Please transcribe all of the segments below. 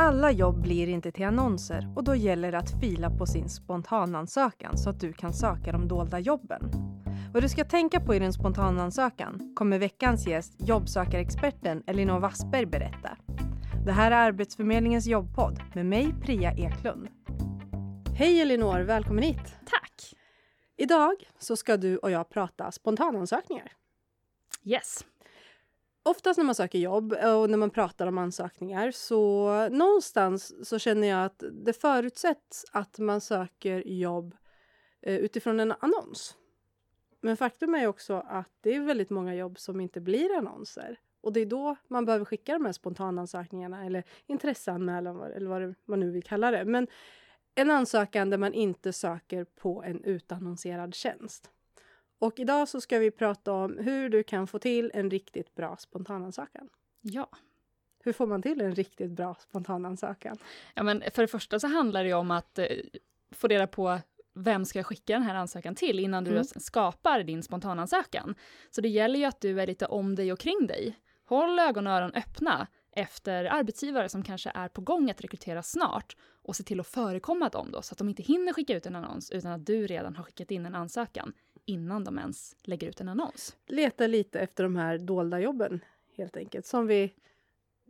Alla jobb blir inte till annonser och då gäller det att fila på sin spontanansökan så att du kan söka de dolda jobben. Vad du ska tänka på i din spontanansökan kommer veckans gäst, jobbsökarexperten Elinor Wassberg berätta. Det här är Arbetsförmedlingens jobbpodd med mig Priya Eklund. Hej Elinor, välkommen hit! Tack! Idag så ska du och jag prata spontanansökningar. Yes. Oftast när man söker jobb eh, och när man pratar om ansökningar så någonstans så känner jag att det förutsätts att man söker jobb eh, utifrån en annons. Men faktum är också att det är väldigt många jobb som inte blir annonser. Och det är då man behöver skicka de här spontanansökningarna eller intresseanmälan eller vad man nu vill kalla det. Men en ansökan där man inte söker på en utannonserad tjänst. Och idag så ska vi prata om hur du kan få till en riktigt bra spontanansökan. Ja. Hur får man till en riktigt bra spontanansökan? Ja, men för det första så handlar det om att eh, få reda på vem ska jag skicka den här ansökan till innan du mm. skapar din spontanansökan. Så det gäller ju att du är lite om dig och kring dig. Håll ögon och öron öppna efter arbetsgivare som kanske är på gång att rekrytera snart och se till att förekomma dem då så att de inte hinner skicka ut en annons utan att du redan har skickat in en ansökan innan de ens lägger ut en annons. Leta lite efter de här dolda jobben helt enkelt som vi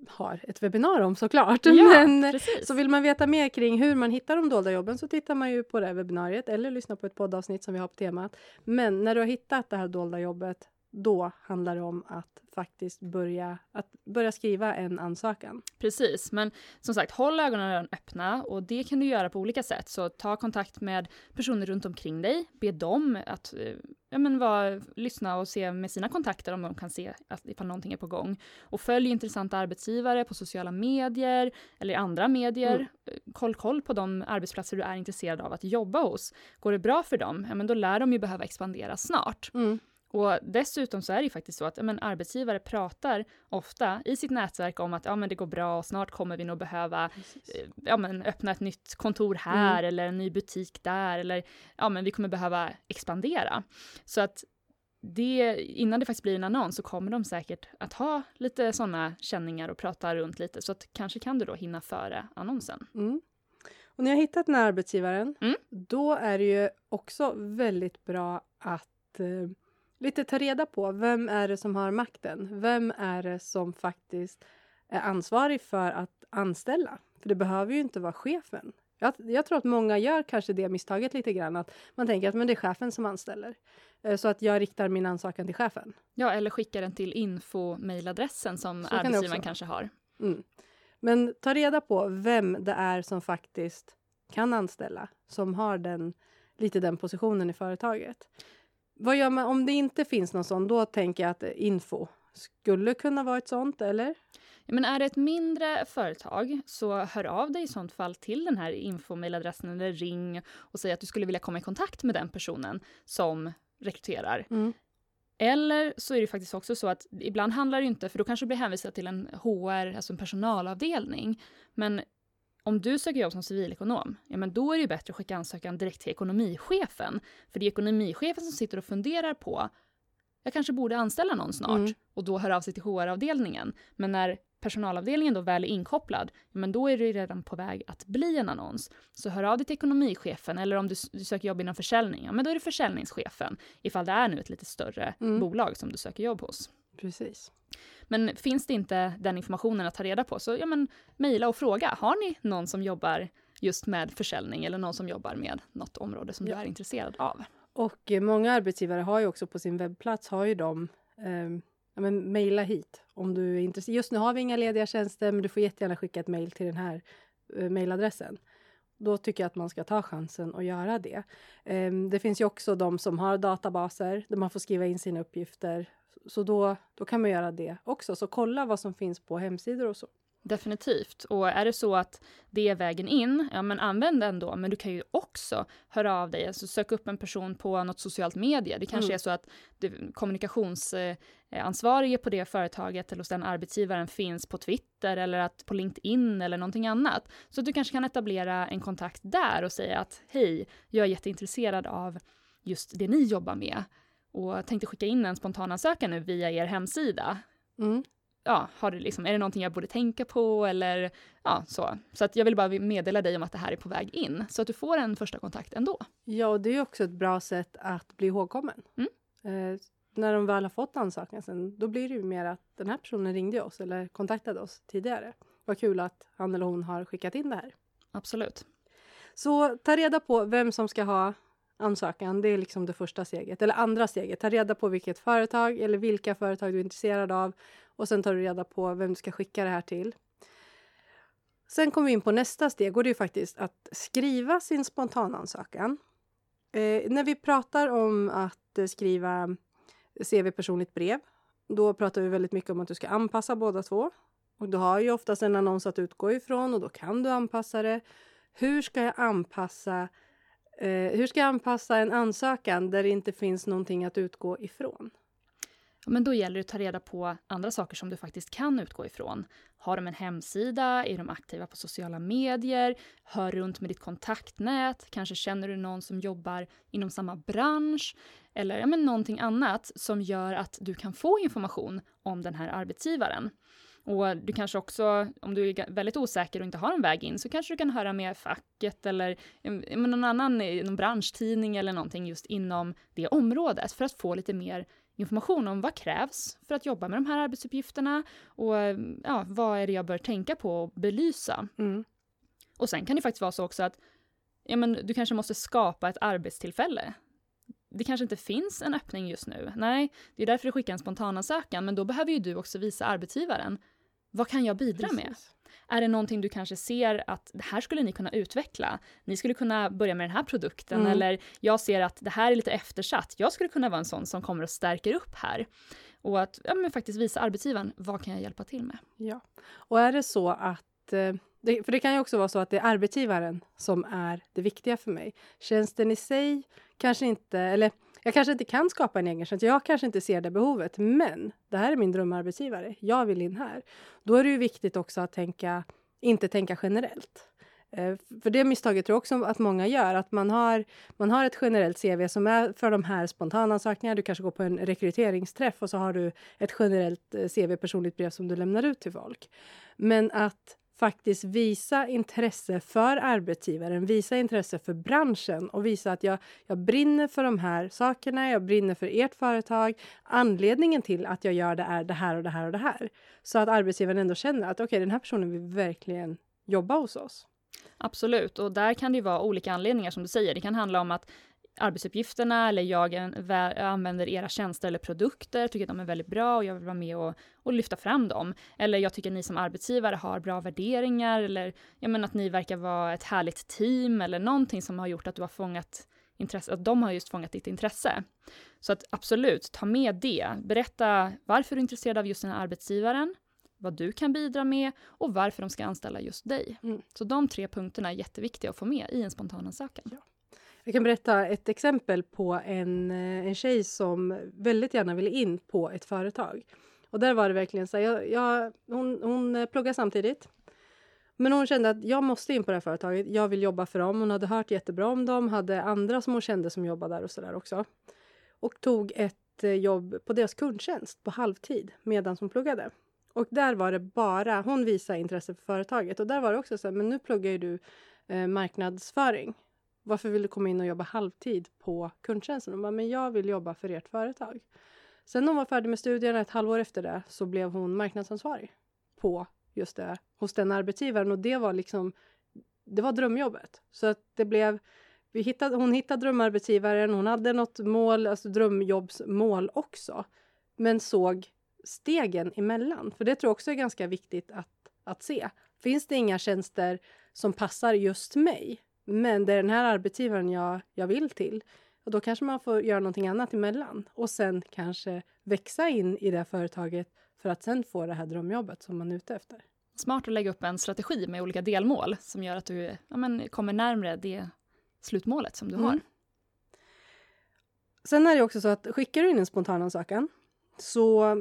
har ett webbinar om såklart. Ja, Men, precis. så vill man veta mer kring hur man hittar de dolda jobben så tittar man ju på det här webbinariet eller lyssnar på ett poddavsnitt som vi har på temat. Men när du har hittat det här dolda jobbet då handlar det om att faktiskt börja, att börja skriva en ansökan. Precis, men som sagt, håll ögonen öppna och det kan du göra på olika sätt. Så ta kontakt med personer runt omkring dig, be dem att eh, ja, men var, lyssna och se med sina kontakter om de kan se att, ifall någonting är på gång. Och följ intressanta arbetsgivare på sociala medier eller andra medier. Mm. Koll koll på de arbetsplatser du är intresserad av att jobba hos. Går det bra för dem, ja, men då lär de ju behöva expandera snart. Mm. Och dessutom så är det ju faktiskt så att men, arbetsgivare pratar ofta i sitt nätverk om att ja, men det går bra och snart kommer vi nog behöva eh, ja, men, öppna ett nytt kontor här mm. eller en ny butik där eller ja, men vi kommer behöva expandera. Så att det, innan det faktiskt blir en annons så kommer de säkert att ha lite sådana känningar och prata runt lite så att kanske kan du då hinna före annonsen. Mm. Och när jag hittat den här arbetsgivaren, mm. då är det ju också väldigt bra att eh, lite ta reda på vem är det som har makten? Vem är det som faktiskt är ansvarig för att anställa? För det behöver ju inte vara chefen. Jag, jag, tror att många gör kanske det misstaget lite grann att man tänker att men det är chefen som anställer. Eh, så att jag riktar min ansökan till chefen. Ja, eller skickar den till info-mailadressen som så arbetsgivaren kan kanske har. Mm. Men ta reda på vem det är som faktiskt kan anställa, som har den, lite den positionen i företaget. Vad gör man om det inte finns någon sån? Då tänker jag att info skulle kunna vara ett sånt, eller? Ja, men är det ett mindre företag så hör av dig i sånt fall till den här infomailadressen eller ring och säg att du skulle vilja komma i kontakt med den personen som rekryterar. Mm. Eller så är det faktiskt också så att ibland handlar det inte, för då kanske du blir hänvisad till en HR, alltså en personalavdelning. Men om du söker jobb som civilekonom, ja men då är det bättre att skicka ansökan direkt till ekonomichefen. För det är ekonomichefen som sitter och funderar på, jag kanske borde anställa någon snart, mm. och då hör av sig till HR-avdelningen. Men när personalavdelningen då väl är inkopplad, ja men då är det redan på väg att bli en annons. Så hör av dig till ekonomichefen, eller om du, du söker jobb inom försäljning, ja men då är det försäljningschefen, ifall det är nu ett lite större mm. bolag som du söker jobb hos. Precis. Men finns det inte den informationen att ta reda på så ja, men mejla och fråga. Har ni någon som jobbar just med försäljning eller någon som jobbar med något område som ja. du är intresserad av? Och eh, många arbetsgivare har ju också på sin webbplats har ju de eh, ja, men mejla hit om du är intresserad. Just nu har vi inga lediga tjänster, men du får jättegärna skicka ett mejl till den här eh, mejladressen. Då tycker jag att man ska ta chansen och göra det. Eh, det finns ju också de som har databaser där man får skriva in sina uppgifter så då, då kan man göra det också. Så kolla vad som finns på hemsidor och så. Definitivt. Och är det så att det är vägen in, ja men använd den då. Men du kan ju också höra av dig, alltså sök upp en person på något socialt medie. Det kanske mm. är så att du, kommunikationsansvarige på det företaget eller hos den arbetsgivaren finns på Twitter eller att på LinkedIn eller någonting annat. Så du kanske kan etablera en kontakt där och säga att hej, jag är jätteintresserad av just det ni jobbar med och tänkte skicka in en spontanansökan nu via er hemsida. Mm. ja, har det liksom, är det någonting jag borde tänka på eller ja, så. Så att jag vill bara meddela dig om att det här är på väg in så att du får en första kontakt ändå. Ja, och det är också ett bra sätt att bli ihågkommen. Mm. Eh, när de väl har fått ansökan sen, då blir det ju mer att den här personen ringde oss eller kontaktade oss tidigare. Vad kul att han eller hon har skickat in det här. Absolut. Så ta reda på vem som ska ha ansökan. Det är liksom det första steget. Eller andra steget. Ta reda på vilket företag eller vilka företag du är intresserad av. Och sen tar du reda på vem du ska skicka det här till. Sen kommer vi in på nästa steg och det är faktiskt att skriva sin spontanansökan. Eh, när vi pratar om att skriva CV personligt brev, då pratar vi väldigt mycket om att du ska anpassa båda två. Och du har ju oftast en annons att utgå ifrån och då kan du anpassa det. Hur ska jag anpassa Eh, hur ska jag anpassa en ansökan där det inte finns någonting att utgå ifrån? Ja, men då gäller det att ta reda på andra saker som du faktiskt kan utgå ifrån. Har de en hemsida? Är de aktiva på sociala medier? Hör runt med ditt kontaktnät? Kanske känner du någon som jobbar inom samma bransch? Eller ja, men någonting annat som gör att du kan få information om den här arbetsgivaren. Och du kanske också, om du är väldigt osäker och inte har en väg in, så kanske du kan höra med facket eller någon annan någon branschtidning eller någonting just inom det området för att få lite mer information om vad krävs för att jobba med de här arbetsuppgifterna och ja, vad är det jag bör tänka på och belysa. Mm. Och sen kan det faktiskt vara så också att ja, men du kanske måste skapa ett arbetstillfälle. Det kanske inte finns en öppning just nu. Nej, det är därför du skickar en spontanansökan, men då behöver ju du också visa arbetsgivaren vad kan jag bidra Precis. med? Är det någonting du kanske ser att det här skulle ni kunna utveckla? Ni skulle kunna börja med den här produkten mm. eller jag ser att det här är lite eftersatt. Jag skulle kunna vara en sån som kommer och stärker upp här. Och att ja, men faktiskt visa arbetsgivaren, vad kan jag hjälpa till med? Ja, och är det så att eh, för det kan ju också vara så att det är arbetsgivaren som är det viktiga för mig. Tjänsten i sig kanske inte, eller jag kanske inte kan skapa en egen tjänst, jag kanske inte ser det behovet, men det här är min drömarbetsgivare, jag vill in här. Då är det ju viktigt också att tänka, inte tänka generellt. Eh, för det misstaget tror jag också att många gör, att man har, man har ett generellt CV som är för de här spontanansökningarna. Du kanske går på en rekryteringsträff och så har du ett generellt eh, CV, personligt brev som du lämnar ut till folk. Men att faktiskt visa intresse för arbetsgivaren, visa intresse för branschen och visa att jag, jag brinner för de här sakerna, jag brinner för ert företag. Anledningen till att jag gör det är det här och det här och det här. Så att arbetsgivaren ändå känner att okej, okay, den här personen vill verkligen jobba hos oss. Absolut, och där kan det ju vara olika anledningar som du säger. Det kan handla om att arbetsuppgifterna eller jag använder era tjänster eller produkter, tycker att de är väldigt bra och jag vill vara med och, och lyfta fram dem. Eller jag tycker att ni som arbetsgivare har bra värderingar eller jag menar att ni verkar vara ett härligt team eller någonting som har gjort att du har fångat intresse, att de har just fångat ditt intresse. Så att absolut, ta med det. Berätta varför du är intresserad av just den här arbetsgivaren, vad du kan bidra med och varför de ska anställa just dig. Mm. Så de tre punkterna är jätteviktiga att få med i en spontanansökan. Ja. Jag kan berätta ett exempel på en, eh, en tjej som väldigt gärna ville in på ett företag. Och där var det verkligen så här, jag, jag, hon, hon eh, pluggade samtidigt. Men hon kände att jag måste in på det här företaget. Jag vill jobba för dem. Hon hade hört jättebra om dem, hade andra som hon kände som jobbade där och så där också. Och tog ett eh, jobb på deras kundtjänst på halvtid medan hon pluggade. Och där var det bara, hon visade intresse för företaget och där var det också så här, men nu pluggar ju du eh, marknadsföring varför vill du komma in och jobba halvtid på kundtjänsten? Hon bara, men jag vill jobba för ert företag. Sen när hon var färdig med studierna, ett halvår efter det, så blev hon marknadsansvarig på just det, hos den arbetsgivaren. Och det var liksom, det var drömjobbet. Så att det blev, vi hittade, hon hittade drömarbetsgivaren, hon hade något mål, alltså drömjobbsmål också. Men såg stegen emellan. För det tror jag också är ganska viktigt att, att se. Finns det inga tjänster som passar just mig, men det är den här arbetsgivaren jag, jag vill till. Och då kanske man får göra någonting annat emellan och sen kanske växa in i det företaget för att sen få det här drömjobbet som man är ute efter. Smart att lägga upp en strategi med olika delmål som gör att du ja, men, kommer närmre det slutmålet som du mm. har. Sen är det också så att skickar du in en spontanansökan så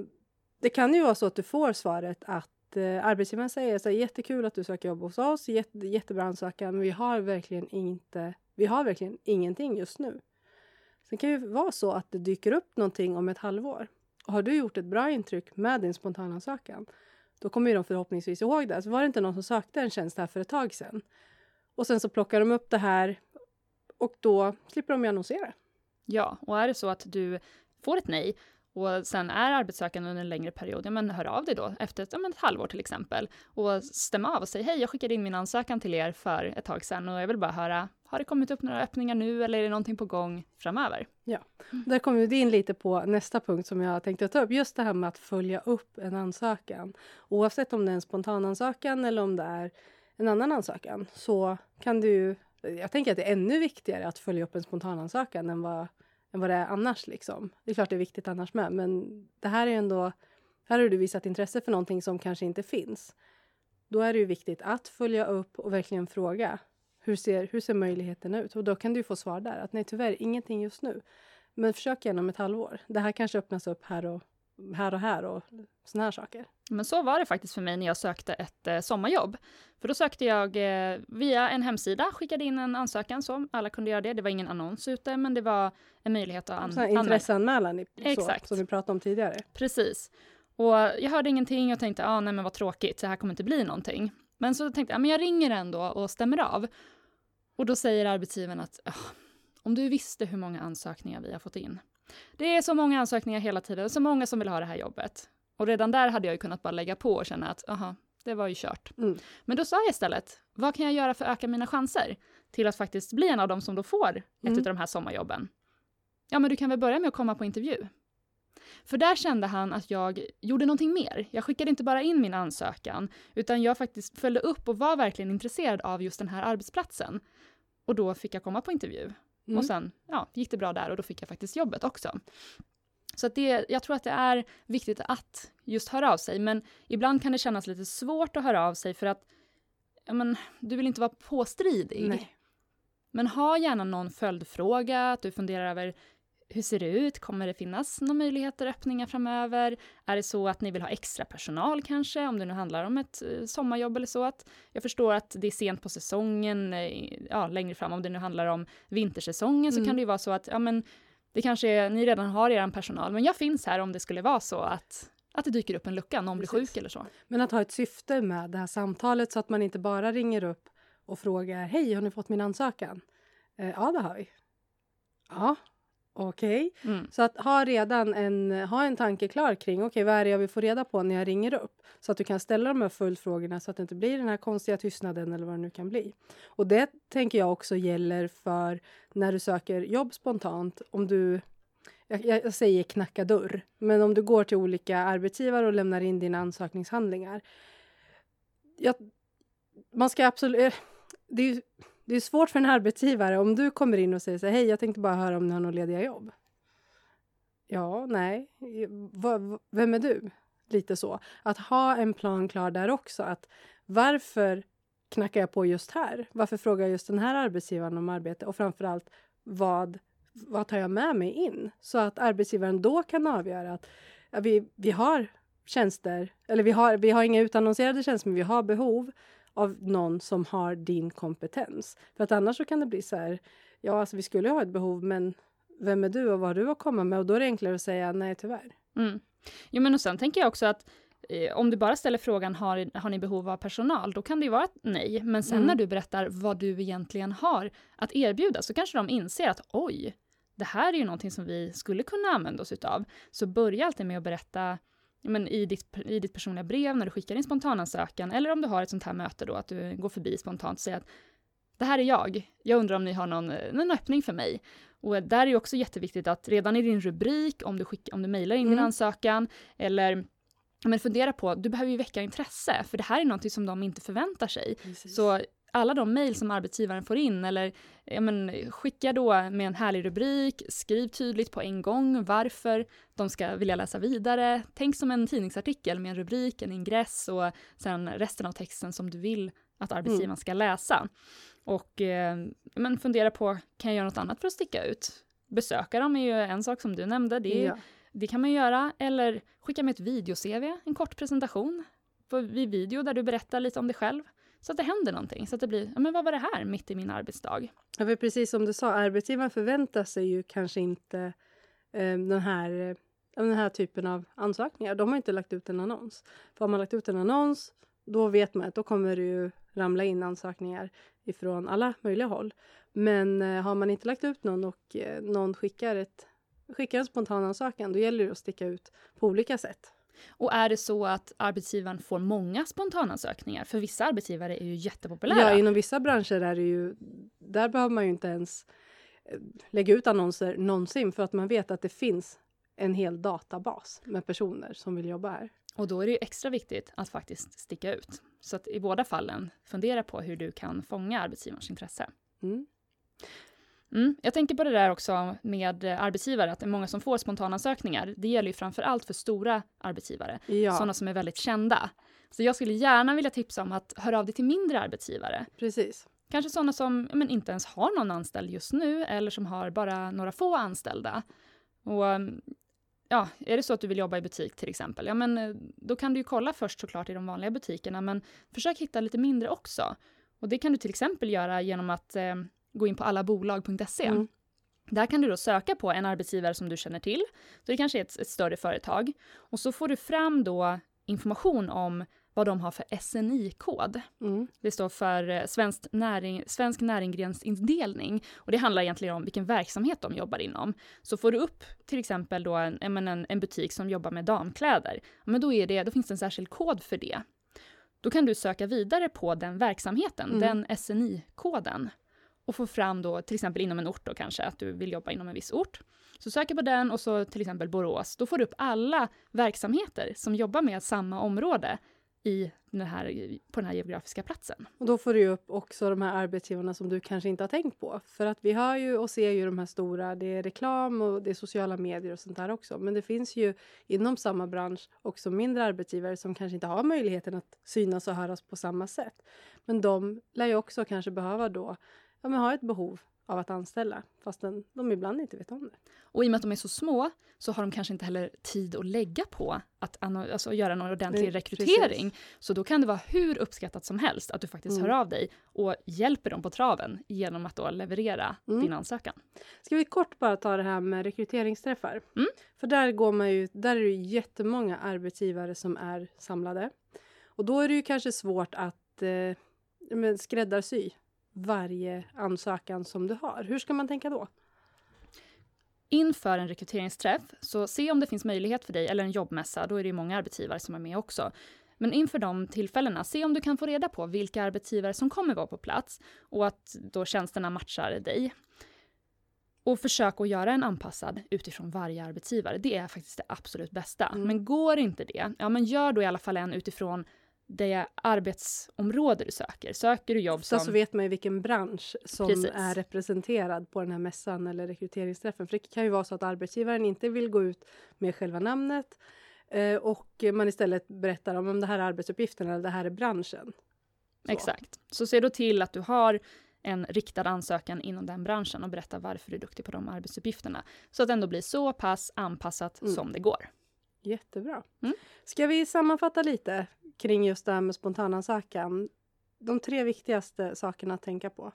det kan ju vara så att du får svaret att eh, arbetsgivaren säger så här, jättekul att du söker jobb hos oss, jätte, jättebra ansökan, men vi har verkligen inte, vi har verkligen ingenting just nu. Sen kan det ju vara så att det dyker upp någonting om ett halvår har du gjort ett bra intryck med din spontanansökan, då kommer ju de förhoppningsvis ihåg det. Så var det inte någon som sökte en tjänst här för ett tag sedan? Och sen så plockar de upp det här och då slipper de ju annonsera. Ja, och är det så att du får ett nej och sen är arbetssökande under en längre period, ja men hör av dig då efter ett, ja, men ett halvår till exempel och stäm av och säg hej, jag skickade in min ansökan till er för ett tag sedan och jag vill bara höra, har det kommit upp några öppningar nu eller är det någonting på gång framöver? Ja, där kommer vi in lite på nästa punkt som jag tänkte ta upp, just det här med att följa upp en ansökan. Oavsett om det är en spontanansökan eller om det är en annan ansökan så kan du jag tänker att det är ännu viktigare att följa upp en spontanansökan än vad än vad det är annars. Liksom. Det är klart det är viktigt annars med, men det här är ändå... Här har du visat intresse för någonting som kanske inte finns. Då är det ju viktigt att följa upp och verkligen fråga. Hur ser, hur ser möjligheten ut? Och då kan du få svar där att nej, tyvärr ingenting just nu. Men försök igen om ett halvår. Det här kanske öppnas upp här och här och här och såna här saker. Men så var det faktiskt för mig när jag sökte ett eh, sommarjobb. För då sökte jag eh, via en hemsida, skickade in en ansökan så alla kunde göra det. Det var ingen annons ute, men det var en möjlighet att anmäla. Intresseanmälan, Exakt. som vi pratade om tidigare. Precis. Och jag hörde ingenting och tänkte, ah, nej men vad tråkigt, så här kommer inte bli någonting. Men så tänkte jag, men jag ringer ändå och stämmer av. Och då säger arbetsgivaren att, oh, om du visste hur många ansökningar vi har fått in. Det är så många ansökningar hela tiden, så många som vill ha det här jobbet. Och redan där hade jag ju kunnat bara lägga på och känna att, aha, det var ju kört. Mm. Men då sa jag istället, vad kan jag göra för att öka mina chanser till att faktiskt bli en av dem som då får ett mm. av de här sommarjobben? Ja, men du kan väl börja med att komma på intervju. För där kände han att jag gjorde någonting mer. Jag skickade inte bara in min ansökan, utan jag faktiskt följde upp och var verkligen intresserad av just den här arbetsplatsen. Och då fick jag komma på intervju. Mm. Och sen ja, gick det bra där och då fick jag faktiskt jobbet också. Så att det, jag tror att det är viktigt att just höra av sig, men ibland kan det kännas lite svårt att höra av sig för att ja, men, du vill inte vara påstridig. Nej. Men ha gärna någon följdfråga, att du funderar över hur ser det ut? Kommer det finnas några möjligheter, öppningar framöver? Är det så att ni vill ha extra personal kanske, om det nu handlar om ett eh, sommarjobb eller så? Att jag förstår att det är sent på säsongen, eh, ja, längre fram, om det nu handlar om vintersäsongen, så mm. kan det ju vara så att, ja men, det kanske är, ni redan har er personal, men jag finns här om det skulle vara så att att det dyker upp en lucka, någon Precis. blir sjuk eller så. Men att ha ett syfte med det här samtalet så att man inte bara ringer upp och frågar Hej, har ni fått min ansökan? Eh, ja, det har vi. Ja, Okej. Okay. Mm. Så att ha redan en, ha en tanke klar kring okej, okay, vad är det jag vill få reda på när jag ringer upp? Så att du kan ställa de här följdfrågorna så att det inte blir den här konstiga tystnaden eller vad det nu kan bli. Och det tänker jag också gäller för när du söker jobb spontant. Om du, jag, jag säger knacka dörr, men om du går till olika arbetsgivare och lämnar in dina ansökningshandlingar. Jag, man ska absolut... Eh, det är det är svårt för en arbetsgivare om du kommer in och säger så här, hej, jag tänkte bara höra om ni har några lediga jobb. Ja, nej, v vem är du? Lite så. Att ha en plan klar där också. Att varför knackar jag på just här? Varför frågar jag just den här arbetsgivaren om arbete? Och framförallt, vad, vad tar jag med mig in? Så att arbetsgivaren då kan avgöra att ja, vi, vi har tjänster, eller vi har, vi har inga utannonserade tjänster, men vi har behov av någon som har din kompetens. För att annars så kan det bli så här, ja alltså vi skulle ha ett behov men vem är du och vad har du att komma med? Och då är det enklare att säga nej tyvärr. Mm. Jo men och sen tänker jag också att eh, om du bara ställer frågan har, har ni behov av personal, då kan det ju vara ett nej. Men sen mm. när du berättar vad du egentligen har att erbjuda så kanske de inser att oj, det här är ju någonting som vi skulle kunna använda oss utav. Så börja alltid med att berätta men i, ditt, i ditt personliga brev när du skickar din spontanansökan eller om du har ett sånt här möte då, att du går förbi spontant och säger att det här är jag, jag undrar om ni har någon, någon öppning för mig. Och där är det också jätteviktigt att redan i din rubrik, om du, skick, om du mejlar in mm. din ansökan, eller men fundera på, du behöver ju väcka intresse, för det här är något som de inte förväntar sig. Precis. Så alla de mejl som arbetsgivaren får in eller ja, men, skicka då med en härlig rubrik, skriv tydligt på en gång varför de ska vilja läsa vidare. Tänk som en tidningsartikel med en rubrik, en ingress och sen resten av texten som du vill att arbetsgivaren mm. ska läsa. Och eh, men fundera på, kan jag göra något annat för att sticka ut? Besöka dem är ju en sak som du nämnde, det, ja. det kan man göra. Eller skicka med ett video-CV, en kort presentation vid video där du berättar lite om dig själv. Så att det händer någonting. Så att det blir, ja men vad var det här mitt i min arbetsdag? Ja, för precis som du sa, arbetsgivaren förväntar sig ju kanske inte eh, den här eh, den här typen av ansökningar. De har inte lagt ut en annons. För har man lagt ut en annons, då vet man att då kommer det ju ramla in ansökningar ifrån alla möjliga håll. Men eh, har man inte lagt ut någon och eh, någon skickar, ett, skickar en spontan ansökan, då gäller det att sticka ut på olika sätt. Och är det så att arbetsgivaren får många spontanansökningar? För vissa arbetsgivare är ju jättepopulära. Ja, inom vissa branscher är det ju, där behöver man ju inte ens eh, lägga ut annonser någonsin för att man vet att det finns en hel databas med personer som vill jobba här. Och då är det ju extra viktigt att faktiskt sticka ut. Så att i båda fallen, fundera på hur du kan fånga arbetsgivarens intresse. Mm. Mm. Jag tänker på det där också med arbetsgivare, att det är många som får spontanansökningar. Det gäller ju framför allt för stora arbetsgivare, Ja, sådana som är väldigt kända. Så jag skulle gärna vilja tipsa om att höra av dig till mindre arbetsgivare. precis. Kanske sådana som men inte ens har någon anställd just nu eller som har bara några få anställda. Och um, ja, är det så att du vill jobba i butik till exempel, ja men eh, då kan du ju kolla först såklart i de vanliga butikerna, men försök hitta lite mindre också. Och det kan du till exempel göra genom att eh, gå in på allabolag.se. Mm. Där kan du då söka på en arbetsgivare som du känner till. Så det kanske är ett, ett större företag. Och så får du fram då information om vad de har för SNI-kod. Mm. Det står för eh, Svenskt näring, Svensk näringsgrensindelning och det handlar egentligen om vilken verksamhet de jobbar inom. Så får du upp till exempel då en, en, en butik som jobbar med damkläder, men då, är det, då finns det en särskild kod för det. Då kan du söka vidare på den verksamheten, Mm. den SNI-koden och få fram då till exempel inom en ort då kanske att du vill jobba inom en viss ort. Så söker på den och så till exempel Borås, då får du upp alla verksamheter som jobbar med samma område i den här, på den här geografiska platsen. Och då får du upp också de här arbetsgivarna som du kanske inte har tänkt på. För att vi hör ju och ser ju de här stora, det är reklam och det är sociala medier och sånt där också. Men det finns ju inom samma bransch också mindre arbetsgivare som kanske inte har möjligheten att synas och höras på samma sätt. Men de lär ju också kanske behöva då ja, men ha ett behov av att anställa fastän de ibland inte vet om det. Och i och med att de är så små så har de kanske inte heller tid att lägga på att alltså, göra någon ordentlig rekrytering. Så då kan det vara hur uppskattat som helst att du faktiskt Mm. hör av dig och hjälper dem på traven genom att då leverera Mm. din ansökan. Ska vi kort bara ta det här med rekryteringsträffar? Mm. För där, går man ju, där är det ju jättemånga arbetsgivare som är samlade. Och då är det ju kanske svårt att eh, skräddarsy varje ansökan som du har. Hur ska man tänka då? Inför en rekryteringsträff, så se om det finns möjlighet för dig, eller en jobbmässa, då är det ju många arbetsgivare som är med också. Men inför de tillfällena, se om du kan få reda på vilka arbetsgivare som kommer vara på plats och att då tjänsterna matchar dig. Och försök att göra en anpassad utifrån varje arbetsgivare. Det är faktiskt det absolut bästa. Mm. Men går inte det, ja men gör då i alla fall en utifrån det arbetsområde du söker. Söker du jobb Ofta som... så vet man ju vilken bransch som Precis. är representerad på den här mässan eller rekryteringsträffen. För det kan ju vara så att arbetsgivaren inte vill gå ut med själva namnet eh, och man istället berättar om, om det här är arbetsuppgifterna eller det här är branschen. Så. Exakt. Så se då till att du har en riktad ansökan inom den branschen och berätta varför du är duktig på de arbetsuppgifterna. Så att det ändå blir så pass anpassat Mm. som det går. Jättebra. Mm. Ska vi sammanfatta lite kring just det här med spontanansökan? De tre viktigaste sakerna att tänka på.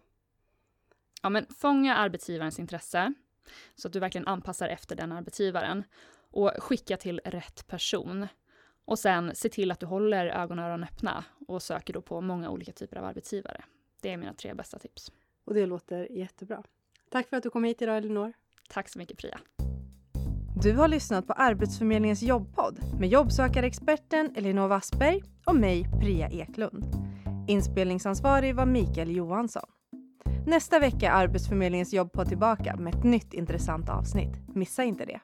Ja, men fånga arbetsgivarens intresse så att du verkligen anpassar efter den arbetsgivaren och skicka till rätt person. Och sen se till att du håller ögon och öron öppna och söker då på många olika typer av arbetsgivare. Det är mina tre bästa tips. Och det låter jättebra. Tack för att du kom hit idag Elinor. Tack så mycket Priya. Du har lyssnat på Arbetsförmedlingens jobbpodd med jobbsökarexperten Elinor Wassberg och mig, Priya Eklund. Inspelningsansvarig var Mikael Johansson. Nästa vecka är Arbetsförmedlingens jobbpodd tillbaka med ett nytt intressant avsnitt. Missa inte det.